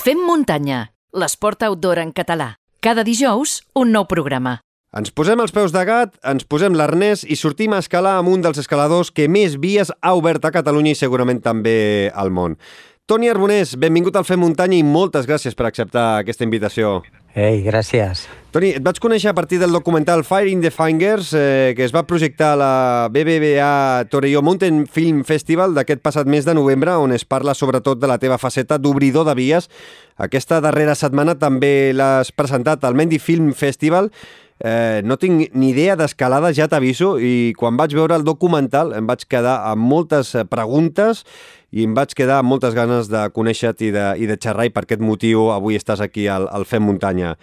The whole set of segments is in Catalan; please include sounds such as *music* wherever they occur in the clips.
Fem muntanya, l'esport outdoor en català. Cada dijous, un nou programa. Ens posem els peus de gat, ens posem l'arnès i sortim a escalar amb un dels escaladors que més vies ha obert a Catalunya i segurament també al món. Toni Arbonés, benvingut al Fem Muntanya i moltes gràcies per acceptar aquesta invitació. Ei, gràcies. Toni, et vaig conèixer a partir del documental Fire in the Fingers, eh, que es va projectar a la BBVA Torelló Mountain Film Festival d'aquest passat mes de novembre, on es parla sobretot de la teva faceta d'obridor de vies. Aquesta darrera setmana també l'has presentat al Mendy Film Festival. Eh, no tinc ni idea d'escalada, ja t'aviso, i quan vaig veure el documental em vaig quedar amb moltes preguntes i em vaig quedar amb moltes ganes de conèixer-te i, de, i de xerrar i per aquest motiu avui estàs aquí al, al Fem Muntanya.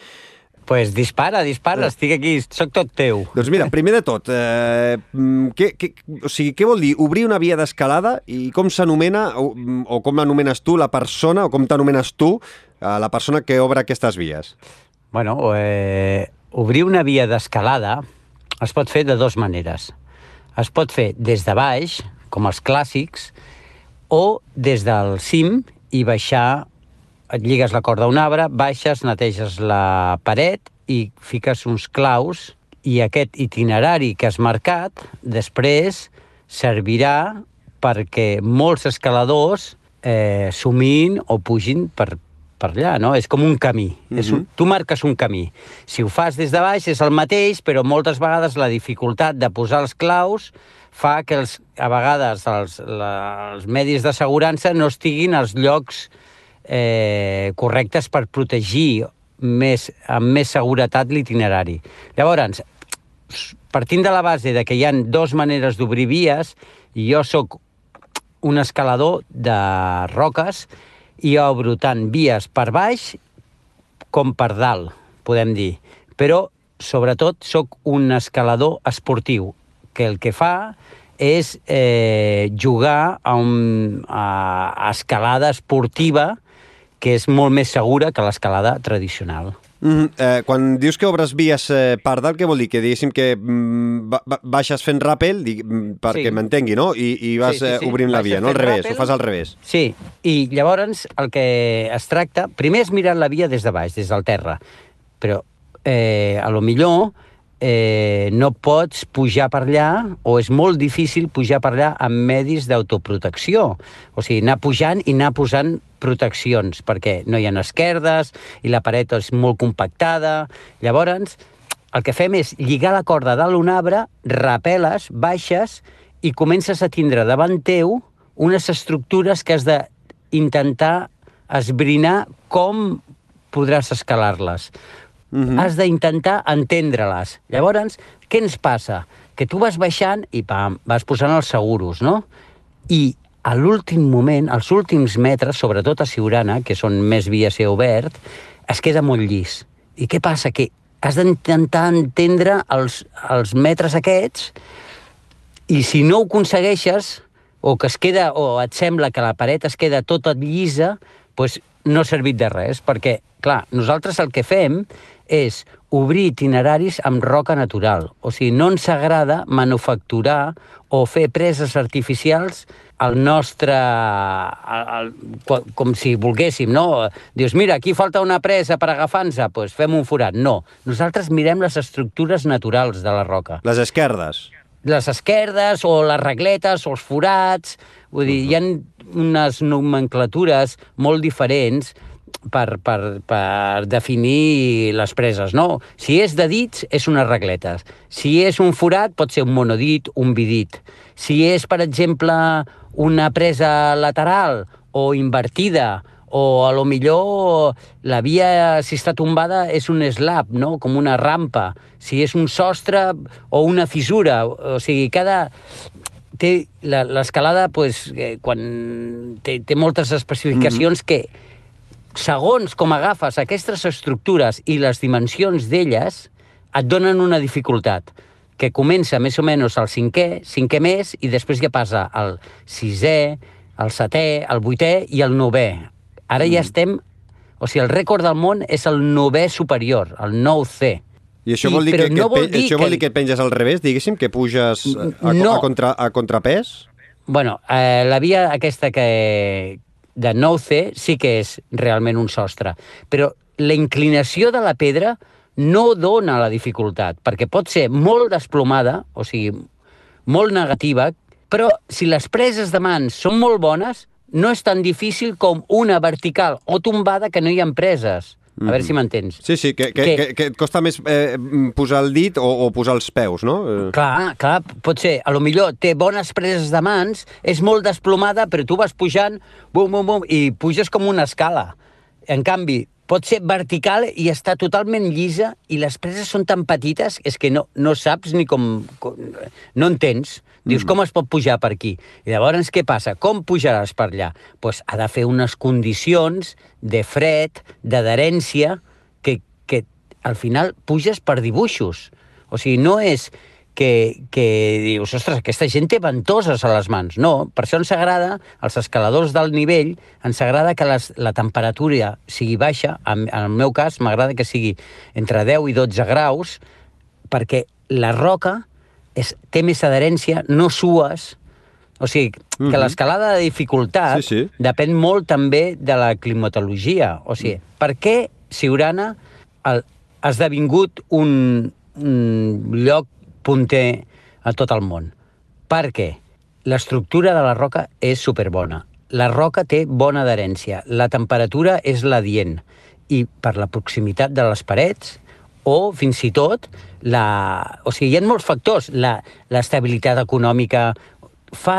pues dispara, dispara, Eh. estic aquí, sóc tot teu. Doncs mira, primer de tot, eh, mm, què, què, o sigui, què vol dir obrir una via d'escalada i com s'anomena o, o com anomenes tu la persona o com t'anomenes tu a la persona que obre aquestes vies? Bueno, eh, obrir una via d'escalada es pot fer de dues maneres. Es pot fer des de baix, com els clàssics, o des del cim i baixar, et lligues la corda a un arbre, baixes, neteges la paret i fiques uns claus i aquest itinerari que has marcat després servirà perquè molts escaladors eh, sumin o pugin per, per allà, no? És com un camí. Mm -hmm. és un, tu marques un camí. Si ho fas des de baix és el mateix, però moltes vegades la dificultat de posar els claus fa que els, a vegades els, la, els medis d'assegurança no estiguin als llocs eh, correctes per protegir més, amb més seguretat l'itinerari. Llavors, partint de la base de que hi han dues maneres d'obrir vies, jo sóc un escalador de roques i obro tant vies per baix com per dalt, podem dir. Però, sobretot, sóc un escalador esportiu, que el que fa és eh, jugar a, un, a, escalada esportiva que és molt més segura que l'escalada tradicional. Mm, eh, quan dius que obres vies eh, per dalt, què vol dir? Que diguéssim que mm, ba ba baixes fent rappel, dic, mm, perquè Sí. m'entengui, no? I, i vas Sí, sí, sí. eh, obrint la Baixes via, no? Al revés, ràpel. ho fas al revés. Sí, i llavors el que es tracta... Primer és mirar la via des de baix, des del terra, però eh, a lo millor eh, no pots pujar per allà o és molt difícil pujar per allà amb medis d'autoprotecció. O sigui, anar pujant i anar posant proteccions, perquè no hi ha esquerdes i la paret és molt compactada. Llavors, el que fem és lligar la corda dalt un arbre, rapeles, baixes i comences a tindre davant teu unes estructures que has d'intentar esbrinar com podràs escalar-les. Mm -hmm. Has d'intentar entendre-les. Llavors, què ens passa? Que tu vas baixant i pam, vas posant els seguros, no? I a l'últim moment, als últims metres, sobretot a Siurana, que són més vies i obert, es queda molt llis. I què passa? Que has d'intentar entendre els, els metres aquests i si no ho aconsegueixes, o que es queda, o et sembla que la paret es queda tota llisa, doncs no ha servit de res, perquè, clar, nosaltres el que fem és obrir itineraris amb roca natural. O sigui, no ens agrada manufacturar o fer preses artificials al nostre... Al, al, com si volguéssim, no? Dius, mira, aquí falta una presa per agafar-nos, doncs fem un forat. No, nosaltres mirem les estructures naturals de la roca Les esquerdes. les esquerdes o les regletes o els forats. Vull dir, hi ha unes nomenclatures molt diferents per, per, per definir les preses, no? Si és de dits, és unes regletes. Si és un forat, pot ser un monodit, un bidit. Si és, per exemple, una presa lateral o invertida, o a lo millor la via, si està tombada, és un slab, no? com una rampa. Si és un sostre o una fissura. O sigui, cada... Té l'escalada, pues, eh, quan té, té moltes especificacions mm -hmm. que, segons com agafes aquestes estructures i les dimensions d'elles, et donen una dificultat que comença més o menys al cinquè, cinquè més, i després ja passa al sisè, al setè, al vuitè i al novè. Ara mm. ja estem... O sigui, el rècord del món és el novè superior, el 9C. I això I- vol dir, però que, que, no vol dir això vol que- dir que et penges al revés, diguéssim, que puges a, a, No. a, contra, a contrapès? Bueno, eh, la via aquesta que, de 9C sí que és realment un sostre. Però la inclinació de la pedra no dona la dificultat, perquè pot ser molt desplomada, o sigui, molt negativa, però si les preses de mans són molt bones, no és tan difícil com una vertical o tombada que no hi ha preses. A veure si m'entens. Sí, sí, que, que, que, que et costa més eh, posar el dit o, o posar els peus, no? Eh, Clar, clar, pot ser. A lo millor té bones preses de mans, és molt desplomada, però tu vas pujant, bum, bum, bum, i puges com una escala. En canvi, pot ser vertical i està totalment llisa i les preses són tan petites és que no, no saps ni com... com no entens. Dius, com es pot pujar per aquí? I llavors, què passa? Com pujaràs per allà? Doncs pues ha de fer unes condicions de fred, d'adherència, que, que al final puges per dibuixos. O sigui, no és que, que dius, ostres, aquesta gent té ventoses a les mans. No, per això ens agrada, als escaladors del nivell, ens agrada que les, la temperatura sigui baixa, en, en el meu cas m'agrada que sigui entre 10 i 12 graus, perquè la roca és, té més adherència, no sues, o sigui, que Mhm. l'escalada de dificultat Sí, sí. depèn molt també de la climatologia. O sigui, per què Siurana ha ha esdevingut un, un lloc punter a tot el món? Perquè l'estructura de la roca és superbona. La roca té bona adherència, la temperatura és la dient i per la proximitat de les parets o fins i tot la... O sigui, hi ha molts factors. La- L'estabilitat econòmica fa,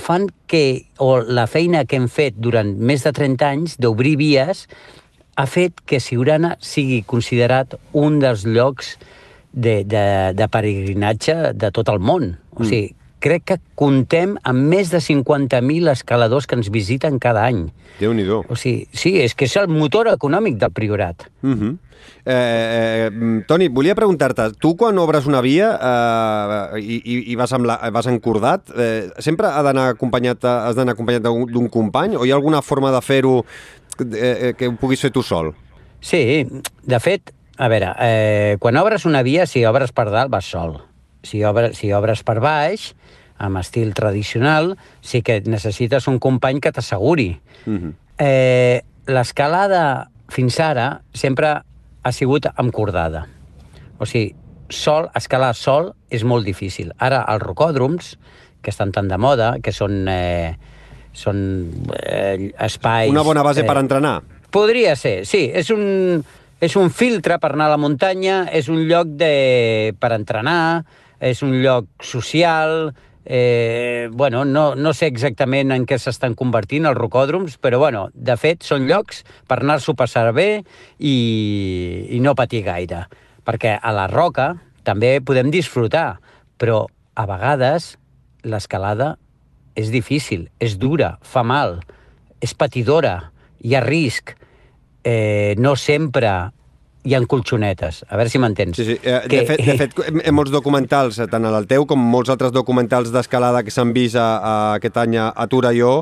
fan que, o la feina que hem fet durant més de 30 anys d'obrir vies ha fet que Siurana sigui considerat un dels llocs de, de, de peregrinatge de tot el món. O sigui, crec que contem amb més de 50.000 escaladors que ens visiten cada any. Déu-n'hi-do. O sigui, sí, és que és el motor econòmic del Priorat. Uh -huh. eh, eh, Toni, volia preguntar-te, tu quan obres una via eh, i, i, vas, amb la, vas encordat, eh, sempre ha d'anar acompanyat, has d'anar acompanyat d'un d'un company o hi ha alguna forma de fer-ho eh, eh, que ho puguis fer tu sol? Sí, de fet, a veure, eh, quan obres una via, si obres per dalt, vas sol. Si obres, si obres per baix, amb estil tradicional, sí que necessites un company que t'asseguri. Uh -huh. Eh, L'escalada fins ara sempre ha sigut amb cordada. O sigui, sol, escalar sol és molt difícil. Ara, els rocòdroms, que estan tan de moda, que són, eh, són eh, espais... Una bona base eh, per entrenar. Podria ser, sí. És un, és un filtre per anar a la muntanya, és un lloc de, per entrenar, és un lloc social... Eh, bueno, no, no sé exactament en què s'estan convertint els rocòdroms, però bueno, de fet són llocs per anar-s'ho passar bé i, i no patir gaire. Perquè a la roca també podem disfrutar, però a vegades l'escalada és difícil, és dura, fa mal, és patidora, hi ha risc, eh, no sempre hi ha colxonetes. A veure si m'entens. Sí, sí. Eh, de, fet, de fet, *laughs* molts documentals, eh, tant el teu com molts altres documentals d'escalada que s'han vist a, a aquest any a, Torelló,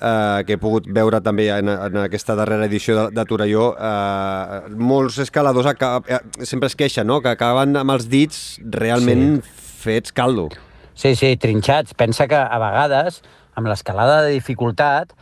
eh, que he pogut veure també en, en aquesta darrera edició de, de Torelló, eh, molts escaladors acab, eh, sempre es queixen, no?, que acaben amb els dits realment sí. fets caldo. Sí, sí, trinxats. Pensa que a vegades, amb l'escalada de dificultat,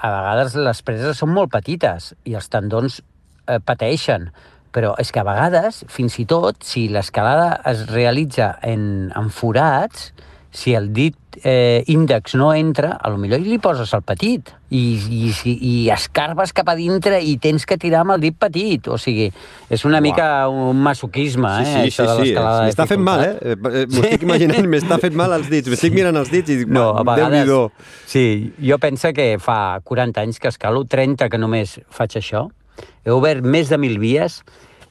a vegades les preses són molt petites i els tendons eh, pateixen. Però és que a vegades, fins i tot, si l'escalada es realitza en, en forats, si el dit eh, índex no entra, a lo millor li poses el petit i, i, si- i escarbes cap a dintre i tens que tirar amb el dit petit. O sigui, és una Uau. mica un masoquisme, Sí, eh, sí, això sí, de sí. l'escalada de M'està fent mal, eh? Eh, M'ho estic imaginant, m'està fent mal els dits. M'estic mirant els dits i dic, No, a vegades... Déu-n'hi-do. Sí, jo penso que fa 40 anys que escalo, 30 que només faig això. He obert més de mil vies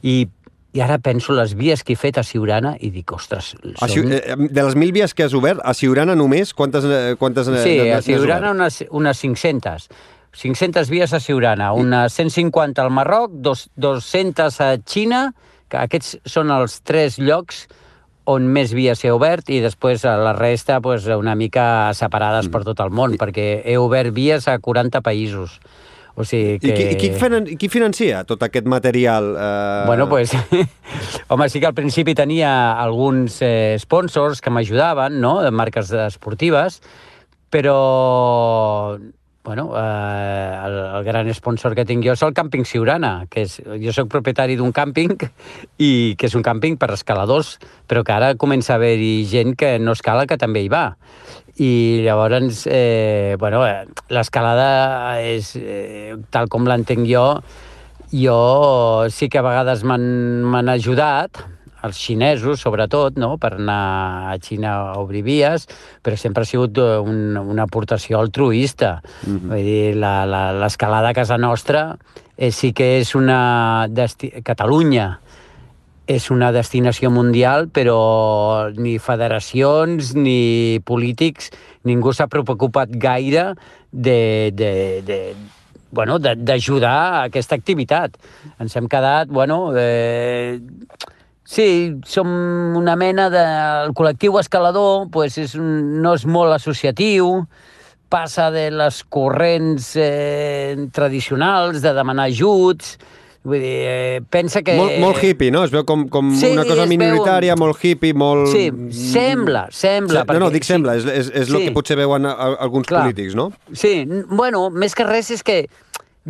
i, i ara penso les vies que he fet a Siurana i dic, ostres, A són... eh, de les mil vies que has obert, a Siurana només, quantes, eh, quantes eh, Sí, a Siurana unes, unes 500. 500 vies a Siurana, unes 150 al Marroc, dos, 200 a Xina, que aquests són els tres llocs on més vies he obert i després a la resta pues, una mica separades Mm. per tot el món, perquè he obert vies a 40 països. O sigui que... I qui, i qui, finan, qui financia tot aquest material? Eh... Bueno, pues, *laughs* home, sí que al principi tenia alguns eh, sponsors que m'ajudaven, no?, de marques esportives, però bueno, eh, el, el gran sponsor que tinc jo és el Càmping Siurana, que és, jo sóc propietari d'un càmping i que és un càmping per escaladors, però que ara comença a haver-hi gent que no escala que també hi va. I llavors, eh, bueno, eh, l'escalada és, eh, tal com l'entenc jo, jo sí que a vegades m'han ajudat, els xinesos, sobretot, no? per anar a Xina a obrir vies, però sempre ha sigut un, una aportació altruista. Mm -hmm. Vull dir, l'escalada a casa nostra eh, sí que és una... Desti Catalunya és una destinació mundial, però ni federacions ni polítics, ningú s'ha preocupat gaire de, de, de, bueno, d'ajudar a aquesta activitat. Ens hem quedat, bueno, eh, Sí, som una mena de... El col·lectiu escalador pues, és, no és molt associatiu, passa de les corrents eh, tradicionals de demanar ajuts, Vull dir, eh, pensa que... Molt, molt hippie, no? Es veu com, com sí, una cosa minoritària, veu... molt hippie, molt... Sí, sembla, sembla. Se... Perquè... No, no, dic sembla, és, és, és sí. el que potser veuen alguns Clar. polítics, no? Sí, bueno, més que res és que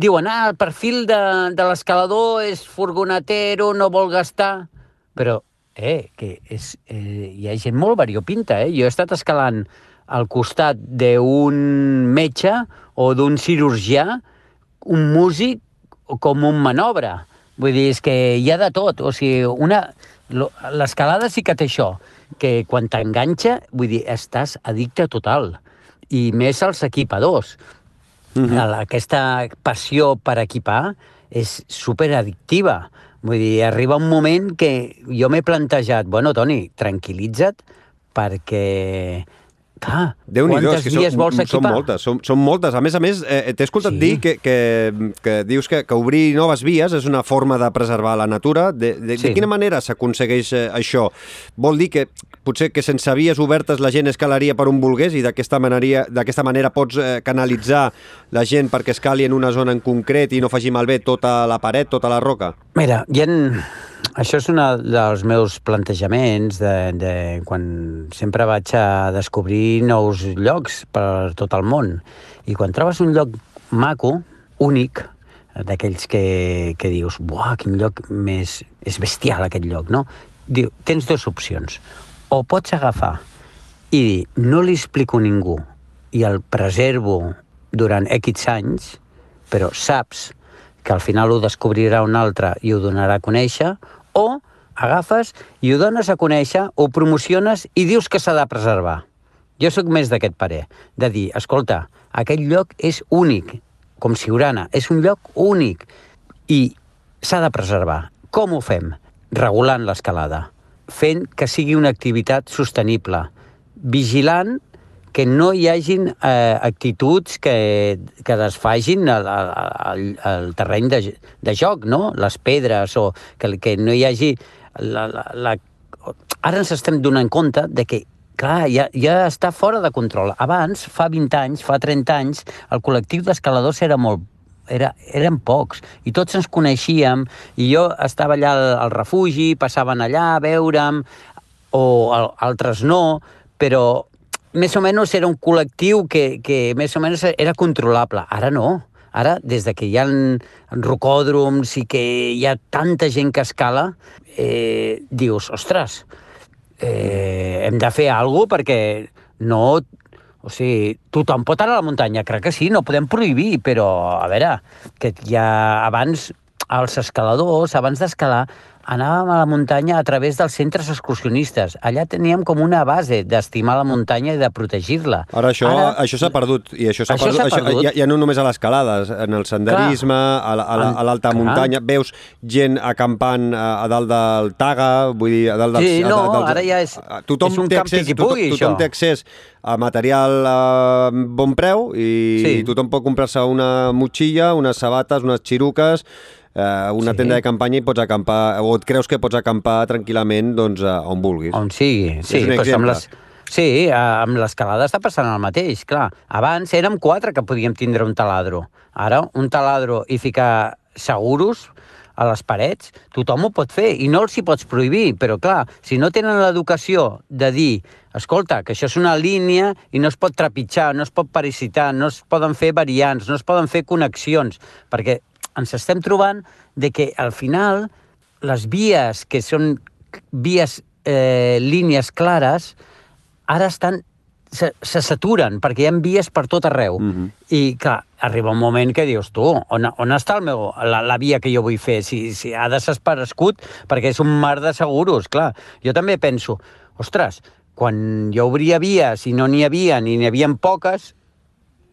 diuen, ah, el perfil de, de l'escalador és furgonatero, no vol gastar però, eh, que és, eh, hi ha gent molt variopinta, eh? Jo he estat escalant al costat d'un metge o d'un cirurgià, un músic com un manobre. Vull dir, és que hi ha de tot. O sigui, una... L'escalada sí que té això, que quan t'enganxa, vull dir, estàs addicte total. I més als equipadors. Mm -hmm. Aquesta passió per equipar és superaddictiva. Vull dir, arriba un moment que jo m'he plantejat, bueno, Toni, tranquil·litza't, perquè Clar, déu nhi quantes és que vies són, vols equipar? Són moltes, són, són moltes. A més a més, eh, t'he escoltat sí. dir que, que, que dius que, que obrir noves vies és una forma de preservar la natura. De, de, sí. de quina manera s'aconsegueix eh, això? Vol dir que potser que sense vies obertes la gent escalaria per on volgués i d'aquesta manera, manera pots eh, canalitzar la gent perquè escali en una zona en concret i no faci malbé tota la paret, tota la roca? Mira, hi ha això és un dels meus plantejaments de, de quan sempre vaig a descobrir nous llocs per tot el món. I quan trobes un lloc maco, únic, d'aquells que, que dius, buah, quin lloc més... És bestial aquest lloc, no? Diu, tens dues opcions. O pots agafar i dir, no li explico a ningú i el preservo durant X anys, però saps que al final ho descobrirà un altre i ho donarà a conèixer, o agafes i ho dones a conèixer, ho promociones i dius que s'ha de preservar. Jo sóc més d'aquest parer, de dir, escolta, aquest lloc és únic, com Siurana, és un lloc únic i s'ha de preservar. Com ho fem? Regulant l'escalada, fent que sigui una activitat sostenible, vigilant que no hi hagin eh, actituds que, que desfagin el, el, el terreny de, de joc, no? les pedres, o que, que no hi hagi... La, la, la... Ara ens estem donant compte de que clar, ja, ja està fora de control. Abans, fa 20 anys, fa 30 anys, el col·lectiu d'escaladors era molt era, eren pocs, i tots ens coneixíem, i jo estava allà al, al refugi, passaven allà a veure'm, o al, altres no, però més o menys era un col·lectiu que, que més o menys era controlable. Ara no. Ara, des de que hi ha rocòdroms i que hi ha tanta gent que escala, eh, dius, ostres, eh, hem de fer alguna cosa perquè no... O sigui, tothom pot anar a la muntanya, crec que sí, no podem prohibir, però, a veure, que ja abans els escaladors, abans d'escalar, anàvem a la muntanya a través dels centres excursionistes. Allà teníem com una base d'estimar la muntanya i de protegir-la. Ara això Ara, això s'ha perdut, i això s'ha perdut, això, perdut. ja, ja no només a l'escalada, en el senderisme, Clar. a l'alta muntanya, veus gent acampant a, a dalt del Taga, vull dir, a dalt dels... Sí, no, a, ara ja és, tothom és un té accés, pugui, tothom, tothom té accés a material a bon preu i, sí. i tothom pot comprar-se una motxilla, unes sabates, unes xiruques, eh, una sí. tenda de campanya i pots acampar, o et creus que pots acampar tranquil·lament doncs, on vulguis. On sigui, sí. És un amb les, sí, amb l'escalada està passant el mateix, clar. Abans érem quatre que podíem tindre un taladro. Ara, un taladro i ficar seguros, a les parets, tothom ho pot fer i no els hi pots prohibir, però clar, si no tenen l'educació de dir escolta, que això és una línia i no es pot trepitjar, no es pot parasitar, no es poden fer variants, no es poden fer connexions, perquè ens estem trobant de que al final les vies que són vies, eh, línies clares, ara estan se, se saturen, perquè hi ha vies per tot arreu. Mm -hmm. I, clar, arriba un moment que dius, tu, on, on està el meu, la, la via que jo vull fer? Si, si ha desesperescut, perquè és un mar de seguros, clar. Jo també penso, ostres, quan jo obria vies i no n'hi havia, ni n'hi havia poques,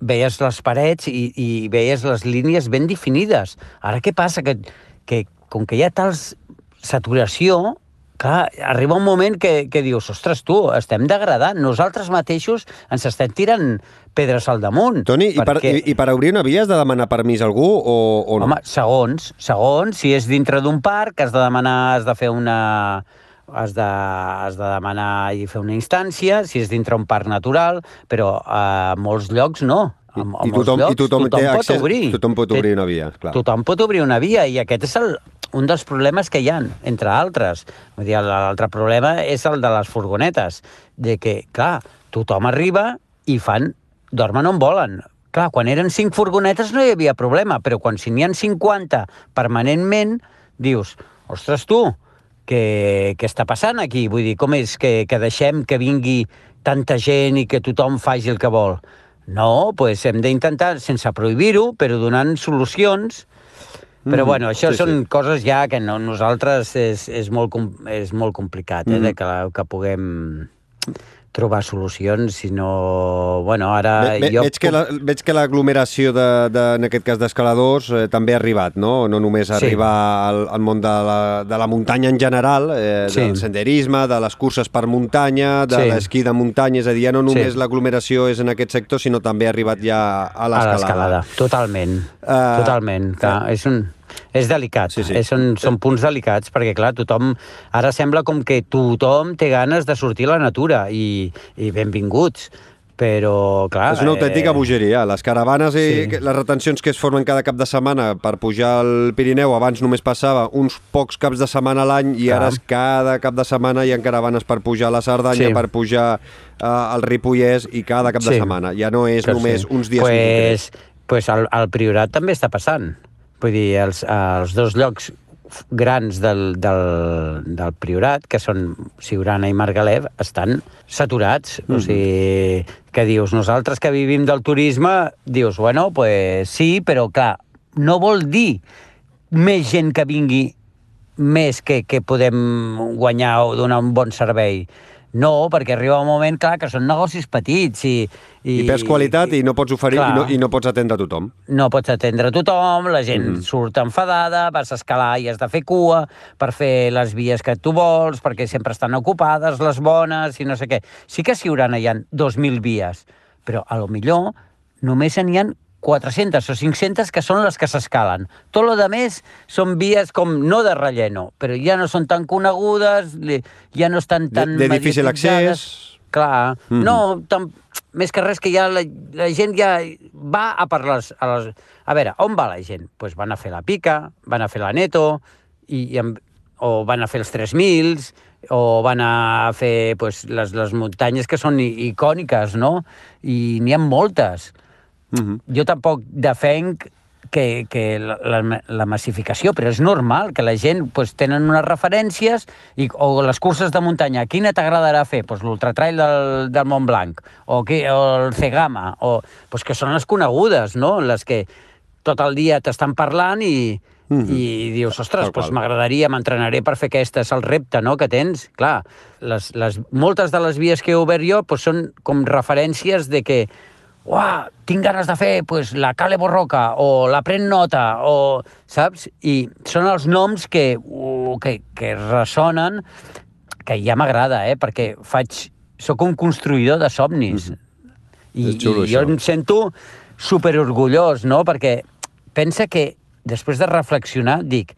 veies les parets i, i veies les línies ben definides. Ara què passa? Que, que com que hi ha tals saturació, clar, arriba un moment que, que dius, ostres, tu, estem degradant. Nosaltres mateixos ens estem tirant pedres al damunt. Toni, perquè... i, per, i, i per obrir una via has de demanar permís a algú o, o no? Home, segons, segons, si és dintre d'un parc, has de demanar, has de fer una has de, has de demanar i fer una instància, si és dintre un parc natural, però a molts llocs no. A, a I, tothom, llocs, i tothom, tothom pot accés, obrir. Tothom pot obrir una via, clar. Tothom pot obrir una via, i aquest és el, un dels problemes que hi han, entre altres. Vull dir, l'altre problema és el de les furgonetes, de que, clar, tothom arriba i fan, dormen on volen. Clar, quan eren cinc furgonetes no hi havia problema, però quan si n'hi ha 50 permanentment, dius, ostres tu, què, què està passant aquí? Vull dir, com és que, que deixem que vingui tanta gent i que tothom faci el que vol? No, doncs pues hem d'intentar, sense prohibir-ho, però donant solucions, però mm, bueno, això sí, són sí. coses ja que no, nosaltres és, és, molt, és molt complicat, eh, mm. de que, que puguem trobar solucions, sinó... Bueno, ara... Ve, ve, jo veig, que la, veig que l'aglomeració, de, de, en aquest cas d'escaladors, eh, també ha arribat, no? No només sí. arribar al, al món de la, de la muntanya en general, eh, sí. del senderisme, de les curses per muntanya, de sí. l'esquí de muntanya, és a dir, ja no només sí. l'aglomeració és en aquest sector, sinó també ha arribat ja a l'escalada. A l'escalada, totalment, uh, totalment. Clar, uh, és un és delicat, sí, sí. És, són, són punts delicats, perquè clar, tothom, ara sembla com que tothom té ganes de sortir a la natura, i, i benvinguts, però, clar... És una autèntica eh... bogeria. Les caravanes i sí. les retencions que es formen cada cap de setmana per pujar al Pirineu, abans només passava uns pocs caps de setmana a l'any i clar. ara és cada cap de setmana hi ha caravanes per pujar a la Cerdanya, sí. per pujar uh, al Ripollès i cada cap sí. de setmana. Ja no és que només sí. uns dies pues, pues al, al Priorat també està passant. Vull dir, els, els dos llocs grans del, del, del Priorat, que són Siurana i Margalef, estan saturats. Mm -hmm. O sigui, que dius, nosaltres que vivim del turisme, dius, bueno, pues sí, però clar, no vol dir més gent que vingui més que, que podem guanyar o donar un bon servei. No, perquè arriba un moment, clar, que són negocis petits i... I, I perds qualitat i no pots oferir i no, i no pots atendre tothom. No pots atendre tothom, la gent mm -hmm. surt enfadada, vas a escalar i has de fer cua per fer les vies que tu vols, perquè sempre estan ocupades, les bones i no sé què. Sí que a Siurana hi ha 2.000 vies, però a lo millor només n'hi ha 400 o 500 que són les que s'escalen. Tot lo de més són vies com no de relleno, però ja no són tan conegudes, ja no estan tan De, de difícil accés... Clar, mm -hmm. no, tan, més que res que ja la, la gent ja va a per les, a les... A veure, on va la gent? Doncs pues van a fer la pica, van a fer la neto, i, i amb, o van a fer els 3.000, o van a fer pues, les, les muntanyes que són icòniques, no? I n'hi ha moltes. Uh -huh. Jo tampoc defenc que, que la, la, la massificació, però és normal que la gent pues, tenen unes referències i, o les curses de muntanya. Quina t'agradarà fer? Pues, L'ultratrail del, del Mont Blanc o, que, o el Cegama, o, pues, que són les conegudes, no? les que tot el dia t'estan parlant i, Mm -hmm. i dius, ostres, doncs m'agradaria, m'entrenaré per fer aquest, és el repte no, que tens. Clar, les, les, moltes de les vies que he obert jo pues, són com referències de que uah, tinc ganes de fer pues, la Cale Borroca o la Pren Nota, o, saps? I són els noms que, uh, que, que ressonen, que ja m'agrada, eh? perquè faig, sóc un construïdor de somnis. Mm -hmm. I, xulo, i jo això. em sento superorgullós, no? Perquè pensa que després de reflexionar dic,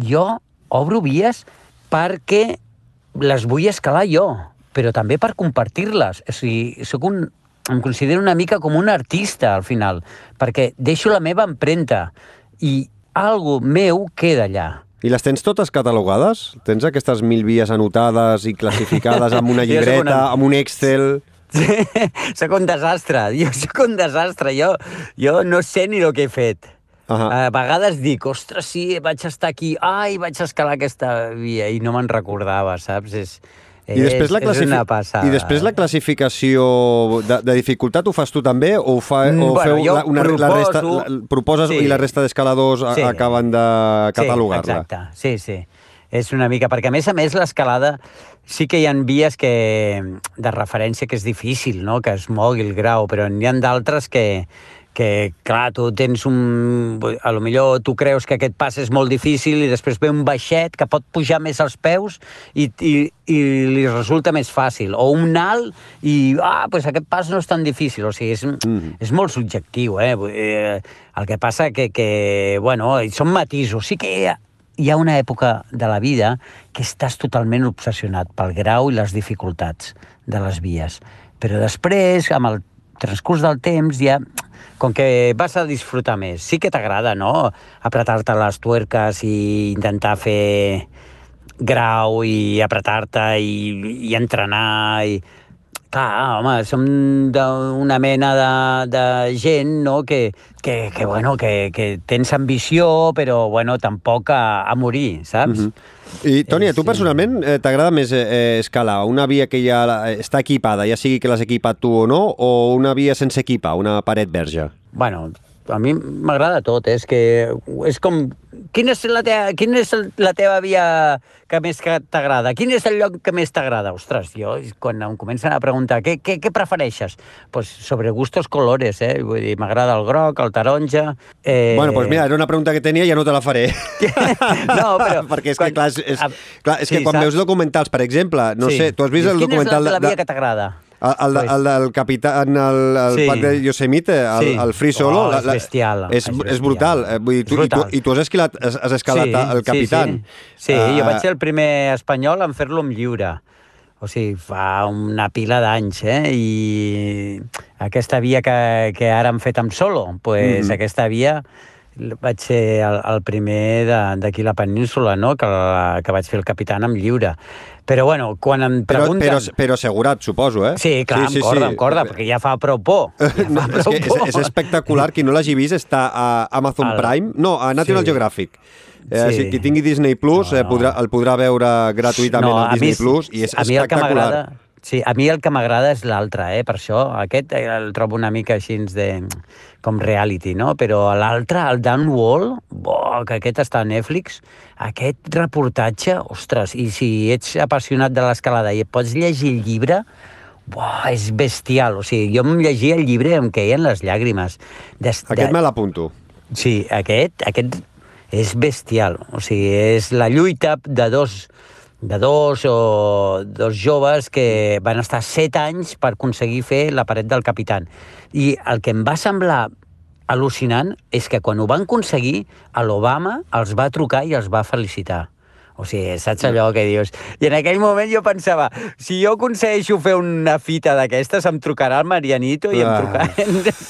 jo obro vies perquè les vull escalar jo, però també per compartir-les. O sigui, sóc un, em considero una mica com un artista, al final, perquè deixo la meva empremta i algo meu queda allà. I les tens totes catalogades? Tens aquestes mil vies anotades i classificades amb una *laughs* llibreta, una- amb un Excel... *laughs* sóc un desastre, *laughs* jo sóc un desastre, jo, jo no sé ni el que he fet. Ahà. A vegades dic, ostres, sí, vaig estar aquí, ai, vaig escalar aquesta via, i no me'n recordava, saps? És, I després, la és, és una passada. I després la classificació de, de dificultat ho fas tu també o, ho fa, Mm, o bueno, feu la, una, la resta, proposo- la, proposes Sí. i la resta d'escaladors Sí. acaben de catalogar-la? Sí, exacte, sí, sí. És una mica, perquè a més a més l'escalada sí que hi ha vies que, de referència que és difícil, no?, que es mogui el grau, però n'hi ha d'altres que, que, clar, tu tens un... A lo millor tu creus que aquest pas és molt difícil i després ve un baixet que pot pujar més als peus i, i, i li resulta més fàcil. O un alt i, ah, doncs aquest pas no és tan difícil. O sigui, és, Mhm. és molt subjectiu, eh? Eh? El que passa que, que bueno, són matisos. Sí que hi ha, hi ha una època de la vida que estàs totalment obsessionat pel grau i les dificultats de les vies. Però després, amb el transcurs del temps, ja com que vas a disfrutar més. Sí que t'agrada, no?, apretar-te les tuerques i intentar fer grau i apretar-te i, i entrenar i... Clar, home, som d'una mena de, de gent, no?, que, que, que bueno, que, que tens ambició, però, bueno, tampoc a, a morir, saps? Mhm. I, Toni, a tu personalment eh, t'agrada més eh, eh, escalar una via que ja la- està equipada, ja sigui que l'has equipat tu o no, o una via sense equipar, una paret verge? Bueno, a mi m'agrada tot, eh? és que és com... Quina és la teva, quina és la teva via que més que t'agrada? Quin és el lloc que més t'agrada? Ostres, jo, quan em comencen a preguntar què, què, què prefereixes? Pues sobre gustos colores, eh? Vull dir, m'agrada el groc, el taronja... Eh... Bueno, doncs mira, era una pregunta que tenia i ja no te la faré. *laughs* No, però... *laughs* Perquè és que, quan- clar, és, és, clar, és sí, que quan saps? veus documentals, per exemple, no sé, tu has vist Dius, el documental... Quina és la, la de, via que t'agrada? El, el, el del capità en el, el Sí. parc de Yosemite, el, Sí. el Free Solo... Oh, és bestial, És, és és, bestial. brutal. eh, Vull dir, tu, És i, tu, brutal. I tu has escalat, has, has escalat el capitán. Sí, sí. sí jo Ah, vaig ser el primer espanyol en fer-lo amb lliure. O sigui, fa una pila d'anys, eh? I aquesta via que, que ara han fet amb solo, pues, Mhm. aquesta via vaig ser el, el primer de- d'aquí la península, no?, que, la, que vaig fer el capitán amb lliure. Però, bueno, quan em Però, pregunten... però, però assegurat, suposo, eh? Sí, clar, sí, amb corda, amb corda, perquè ja fa prou por. *laughs* Ja fa No, és, prou que és, por. és espectacular. Qui no l'hagi vist està a Amazon Al- Prime, no, a National Sí. Geographic. Eh, Sí. si qui tingui Disney Plus No, eh, no. podrà, el podrà veure gratuïtament a al Disney mi, Plus i és a mi el que espectacular. Sí, a mi el que m'agrada és l'altre, eh? per això. Aquest eh, el trobo una mica així de, com reality, no? Però l'altre, el Downwall, bo, que aquest està a Netflix, aquest reportatge, ostres, i si ets apassionat de l'escalada i pots llegir el llibre, Buah, és bestial. O sigui, jo em llegia el llibre i em queien les llàgrimes. Des, Aquest me l'apunto. Sí, aquest, aquest és bestial. O sigui, és la lluita de dos, de dos o dos joves que van estar set anys per aconseguir fer la paret del capitán. I el que em va semblar al·lucinant és que quan ho van aconseguir, l'Obama els va trucar i els va felicitar. O sigui, saps allò que dius? I en aquell moment jo pensava, si jo aconsegueixo fer una fita d'aquestes, em trucarà el Marianito i em Ah. trucarà...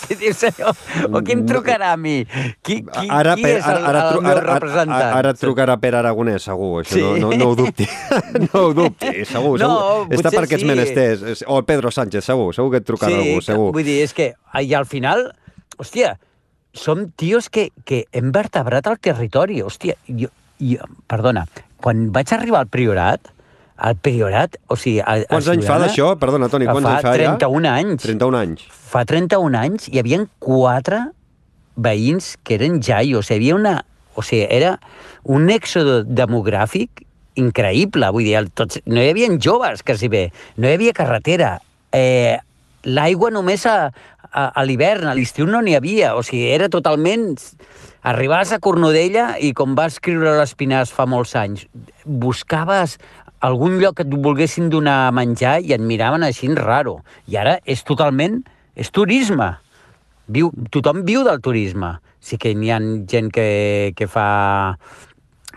Què dius allò? O qui em trucarà a mi? Qui, qui, Ara, qui és el, ara, el tru- meu ara, ara, representant? ara et trucarà Pere Aragonès, segur, això Sí. no, no, no ho dubti. *laughs* no ho dubti, segur, No, segur. Està perquè ets sí. menesters. És- O el Pedro Sánchez, segur, segur que et trucarà sí, algú, que- segur. Vull dir, és que... I al final, hòstia, som tios que, que hem vertebrat el territori. Hòstia, jo, jo, perdona, quan vaig arribar al Priorat, al Priorat, o sigui... A, a Quants anys fa d'això? Perdona, Toni, quants fa anys fa ja? 31 anys. 31 anys. Fa 31 anys hi havia quatre veïns que eren jaios. Hi havia una... O sigui, era un èxode demogràfic increïble. Vull dir, el, tots, no hi havia joves, quasi bé. No hi havia carretera. Eh, L'aigua només a, a, l'hivern, a l'estiu no n'hi havia. O sigui, era totalment... Arribaves a Cornudella i com va escriure l'Espinàs fa molts anys, buscaves algun lloc que et volguessin donar a menjar i et miraven així raro. I ara és totalment... és turisme. Viu, tothom viu del turisme. Sí que n'hi ha gent que, que fa,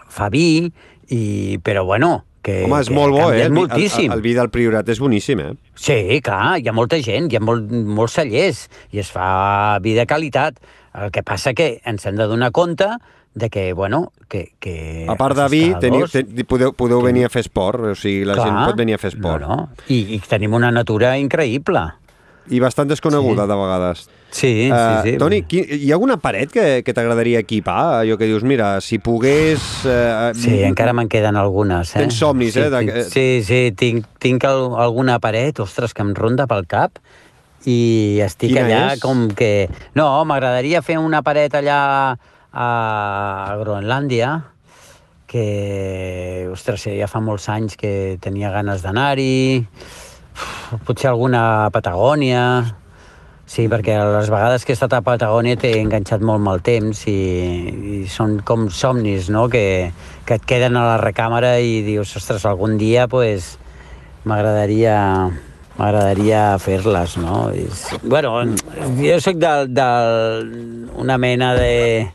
fa vi, i, però bueno, que, Home, és que molt bo, eh? canviat El, moltíssim. el, el vi del Priorat és boníssim, eh? Sí, clar, hi ha molta gent, hi ha molt, molts cellers i es fa vi de qualitat. El que passa que ens hem de donar compte de que, bueno, que... que A part de vi, teniu, ten, podeu, podeu venir a fer esport, o sigui, la Clar, gent pot venir a fer esport. No, no. I, I tenim una natura increïble. I bastant desconeguda, Sí. de vegades. Sí, Eh, sí, sí. Toni, qui, hi ha alguna paret que, que t'agradaria equipar? Allò que dius, mira, si pogués... Eh, Sí, encara me'n queden algunes, eh? Tens somnis, sí, eh, de tinc- que- Sí, sí, tinc, tinc al, alguna paret, ostres, que em ronda pel cap i estic Quina allà és? com que... No, m'agradaria fer una paret allà a Groenlàndia, que, ostres, ja fa molts anys que tenia ganes d'anar-hi, potser alguna a Patagònia, Sí, perquè les vegades que he estat a Patagònia t'he enganxat molt mal temps i, i són com somnis, no?, que, que et queden a la recàmera i dius, ostres, algun dia, pues, m'agradaria m'agradaria fer-les, no? I, bueno, jo sóc de, de una mena de,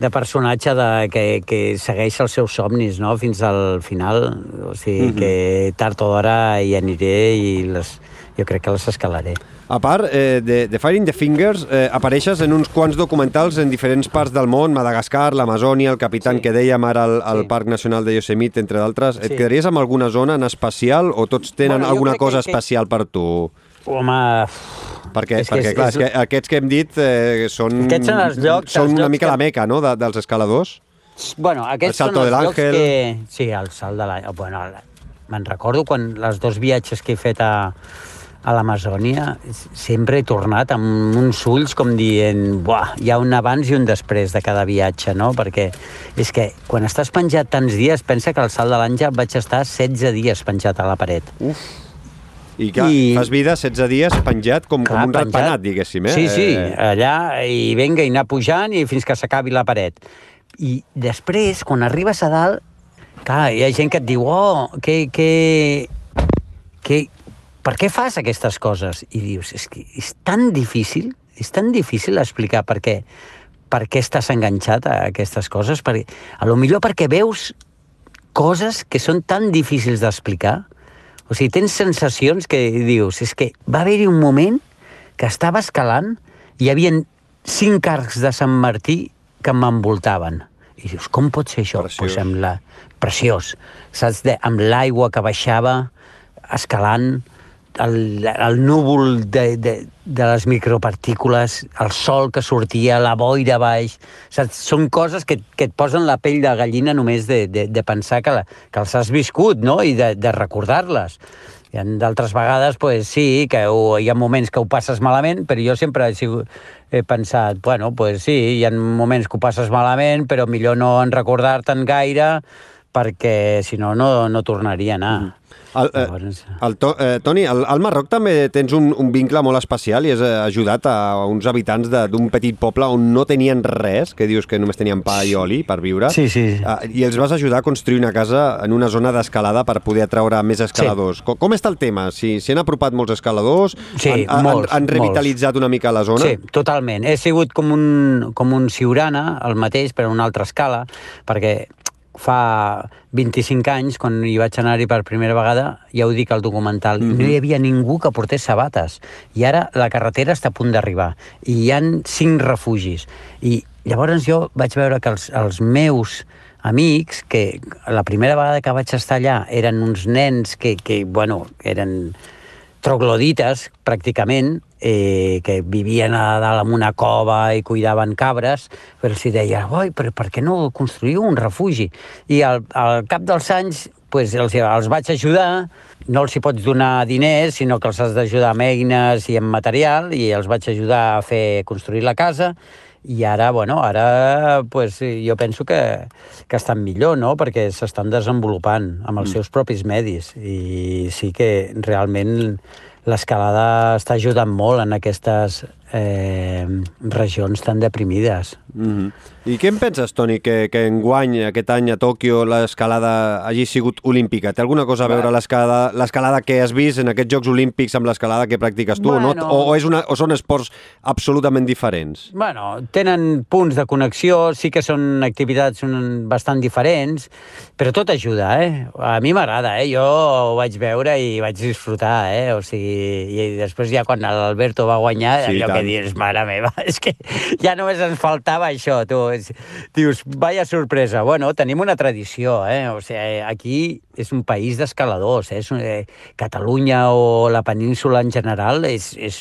de personatge de, que, que segueix els seus somnis, no?, fins al final. O sigui, que tard o d'hora hi aniré i les, jo crec que les escalaré. A part eh, de, de Firing the Fingers, eh, apareixes en uns quants documentals en diferents parts del món, Madagascar, l'Amazònia, el Capitán Sí. que dèiem ara al, al Sí. Parc Nacional de Yosemite, entre d'altres. Et Sí. quedaries amb alguna zona en especial o tots tenen Bueno, alguna que- cosa que- especial per tu? Home, Perquè, És que perquè és- clar, és- és, que aquests que hem dit eh, són, Aquests són els llocs- són els una llocs mica que- la meca no? de, dels escaladors. Bueno, aquests El Salto són de els llocs l'Àngel. que... Sí, el salt de l'àngel. Bueno, la- me'n recordo quan els dos viatges que he fet a, a l'Amazònia sempre he tornat amb uns ulls com dient buah, hi ha un abans i un després de cada viatge, no? Perquè és que quan estàs penjat tants dies, pensa que al salt de l'àngel vaig estar 16 dies penjat a la paret. I clar, I- fas vida 16 dies penjat com, com un penjat. ratpenat, diguéssim. Eh? Sí, sí, Eh, allà i venga, i anar pujant i fins que s'acabi la paret. I després, quan arribes a dalt, clar, hi ha gent que et diu, oh, que, que, que, per què fas aquestes coses? I dius, és que és tan difícil, és tan difícil explicar per què, per què estàs enganxat a aquestes coses, perquè, a lo millor perquè veus coses que són tan difícils d'explicar. O sigui, tens sensacions que dius, és que va haver-hi un moment que estava escalant i hi havia cinc arcs de Sant Martí que m'envoltaven. I dius, com pot ser això? Preciós. Pues amb la... Preciós. Saps? De, amb l'aigua que baixava, escalant, el, el núvol de, de, de les micropartícules, el sol que sortia, la boira baix... Saps? Són coses que, que et posen la pell de gallina només de, de, de pensar que, la, que els has viscut, no?, i de, de recordar-les. Hi d'altres vegades, pues, sí, que ho, hi ha moments que ho passes malament, però jo sempre he, sigut, he pensat, bueno, pues sí, hi ha moments que ho passes malament, però millor no en recordar-te'n gaire, perquè si no, no, no tornaria a anar. El, eh, Llavors- el to, eh, Toni, al, al Marroc també tens un, un vincle molt especial i has eh, ajudat a uns habitants d'un petit poble on no tenien res, que dius que només tenien pa i oli per viure, Sí, sí. Ah, i els vas ajudar a construir una casa en una zona d'escalada per poder atraure més escaladors. Com, com està el tema? Si S'hi han apropat molts escaladors? Sí, han, han, molts, han revitalitzat una mica la zona? Sí, totalment. He sigut com un, com un ciurana, el mateix, però a una altra escala, perquè fa 25 anys, quan hi vaig anar-hi per primera vegada, ja ho dic al documental, no hi havia ningú que portés sabates. I ara la carretera està a punt d'arribar. I hi han cinc refugis. I llavors jo vaig veure que els, els meus amics, que la primera vegada que vaig estar allà eren uns nens que, que bueno, eren troglodites, pràcticament, eh, que vivien a dalt en una cova i cuidaven cabres, però hi deia, oi, però per què no construïu un refugi? I al, al cap dels anys pues, els, els vaig ajudar, no els hi pots donar diners, sinó que els has d'ajudar amb eines i amb material, i els vaig ajudar a fer construir la casa, i ara, bueno, ara pues, jo penso que, que estan millor, no?, perquè s'estan desenvolupant amb els seus propis medis i sí que realment l'escalada està ajudant molt en aquestes eh, regions tan deprimides. Mm -hmm. I què en penses, Toni, que, que enguany, aquest any a Tòquio, l'escalada hagi sigut olímpica? Té alguna cosa a veure l'escalada que has vist en aquests Jocs Olímpics amb l'escalada que practiques tu? Bueno. O, no? o, o, és una, o són esports absolutament diferents? Bueno, tenen punts de connexió, sí que són activitats un- bastant diferents, però tot ajuda, eh? A mi m'agrada, eh? Jo ho vaig veure i vaig disfrutar, eh? O sigui, i després ja quan l'Alberto va guanyar, Sí, allò tant. Que dius, mare meva, *laughs* és que ja només ens faltava això, tu. Dius, vaya sorpresa. Bueno, tenim una tradició, eh? O sigui, aquí és un país d'escaladors, eh? És un, eh? Catalunya o la península en general és, és,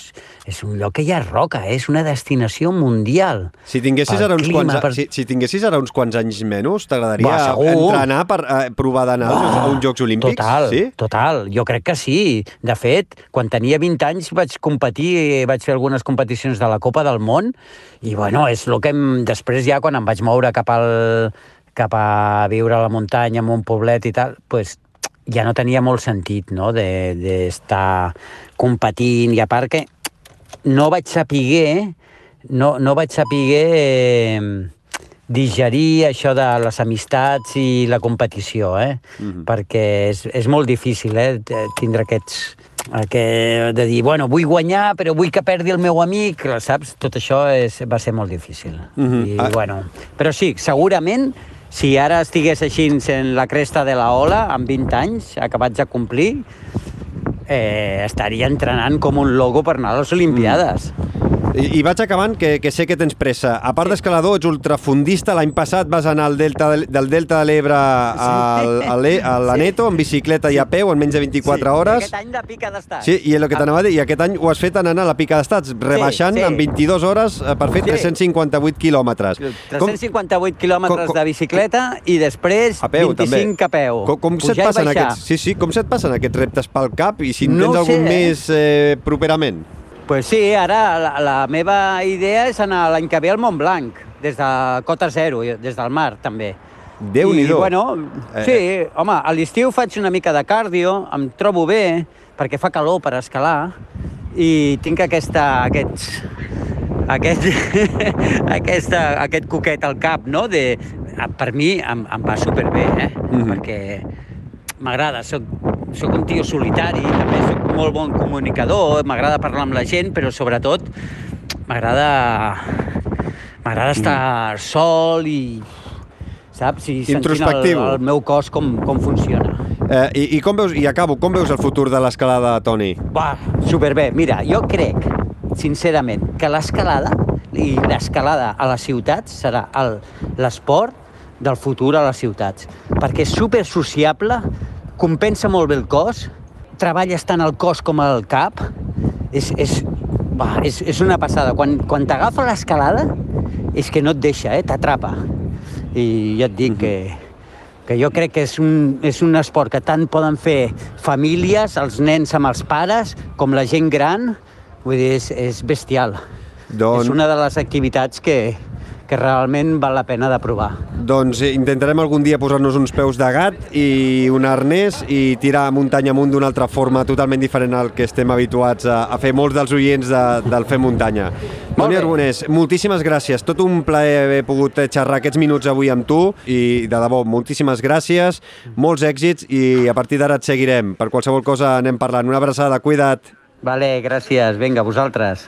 és un lloc que hi ha roca, eh? és una destinació mundial. Si tinguessis, ara uns clima, quants, per- si, si tinguessis ara uns quants anys menys, t'agradaria entrenar per eh, provar d'anar a uns Jocs Olímpics? Total, Sí? total. Jo crec que sí. De fet, quan tenia 20 anys vaig competir, vaig fer algunes competicions de la Copa del Món i, bueno, és el que em... després ja quan em vaig moure cap, al, cap a viure a la muntanya, en un poblet i tal, pues, ja no tenia molt sentit, no?, de- d'estar de, competint i a part que no vaig saber no, no vaig saber eh, digerir això de les amistats i la competició, eh? Mhm. perquè és, és molt difícil eh? tindre aquests que, de dir, bueno, vull guanyar, però vull que perdi el meu amic, saps? Tot això és, va ser molt difícil. Mhm. I, Ah. bueno, però sí, segurament, si ara estigués així en la cresta de la ola, amb 20 anys, acabats de complir, eh, estaria entrenant com un logo per anar a les Olimpiades. I, I vaig acabant, que, que sé que tens pressa. A part d'escalador, ets ultrafundista. L'any passat vas anar al delta del, del Delta de l'Ebre al- a l'Aneto, en bicicleta i a peu, en menys de 24 hores. Aquest any de pica d'estat. Sí, i el que t'anava a dir, i aquest any ho has fet anant a la pica d'estats, rebaixant sí. en 22 hores eh, per fer Sí. 358 quilòmetres. 358 quilòmetres com- de bicicleta i després A peu, 25 també. a peu. Com, com se't Pujar i passen aquests, sí, sí, com se't passen aquests reptes pel cap i si en No tens algun sé, eh? més eh, properament? Pues sí, ara la, la meva idea és anar l'any que ve al Mont Blanc, des de Cota Zero, des del mar, també. Déu-n'hi-do. I, bueno, Eh, sí, home, a l'estiu faig una mica de cardio, em trobo bé, perquè fa calor per escalar, i tinc aquesta, aquests, aquest, *laughs* aquesta, aquest coquet al cap, no? De, per mi em, em va superbé, eh? Mhm. Perquè m'agrada, soc, soc un tio solitari, també soc molt bon comunicador, m'agrada parlar amb la gent, però sobretot m'agrada m'agrada estar sol i saps? I sentint el, Introspectiu. el meu cos com, com funciona. Eh, i, I com veus, i acabo, com veus el futur de l'escalada, Toni? Va, superbé. Mira, jo crec, sincerament, que l'escalada i l'escalada a les ciutats serà l'esport del futur a les ciutats, perquè és super sociable, compensa molt bé el cos, treballes tant el cos com el cap, és, és, va, és, és una passada. Quan, quan t'agafa l'escalada, és que no et deixa, eh? t'atrapa. I ja et dic que, que jo crec que és un, és un esport que tant poden fer famílies, els nens amb els pares, com la gent gran, vull dir, és, és bestial. Doncs- És una de les activitats que, que realment val la pena de provar. Doncs eh, intentarem algun dia posar-nos uns peus de gat i un arnès i tirar muntanya amunt d'una altra forma totalment diferent al que estem habituats a, a fer molts dels oients de, del Fer Muntanya. Toni. Arbonés, moltíssimes gràcies. Tot un plaer haver pogut eh, xerrar aquests minuts avui amb tu i, de debò, moltíssimes gràcies, molts èxits i a partir d'ara et seguirem. Per qualsevol cosa anem parlant. Una abraçada, cuida't. Vale, gràcies. Vinga, vosaltres.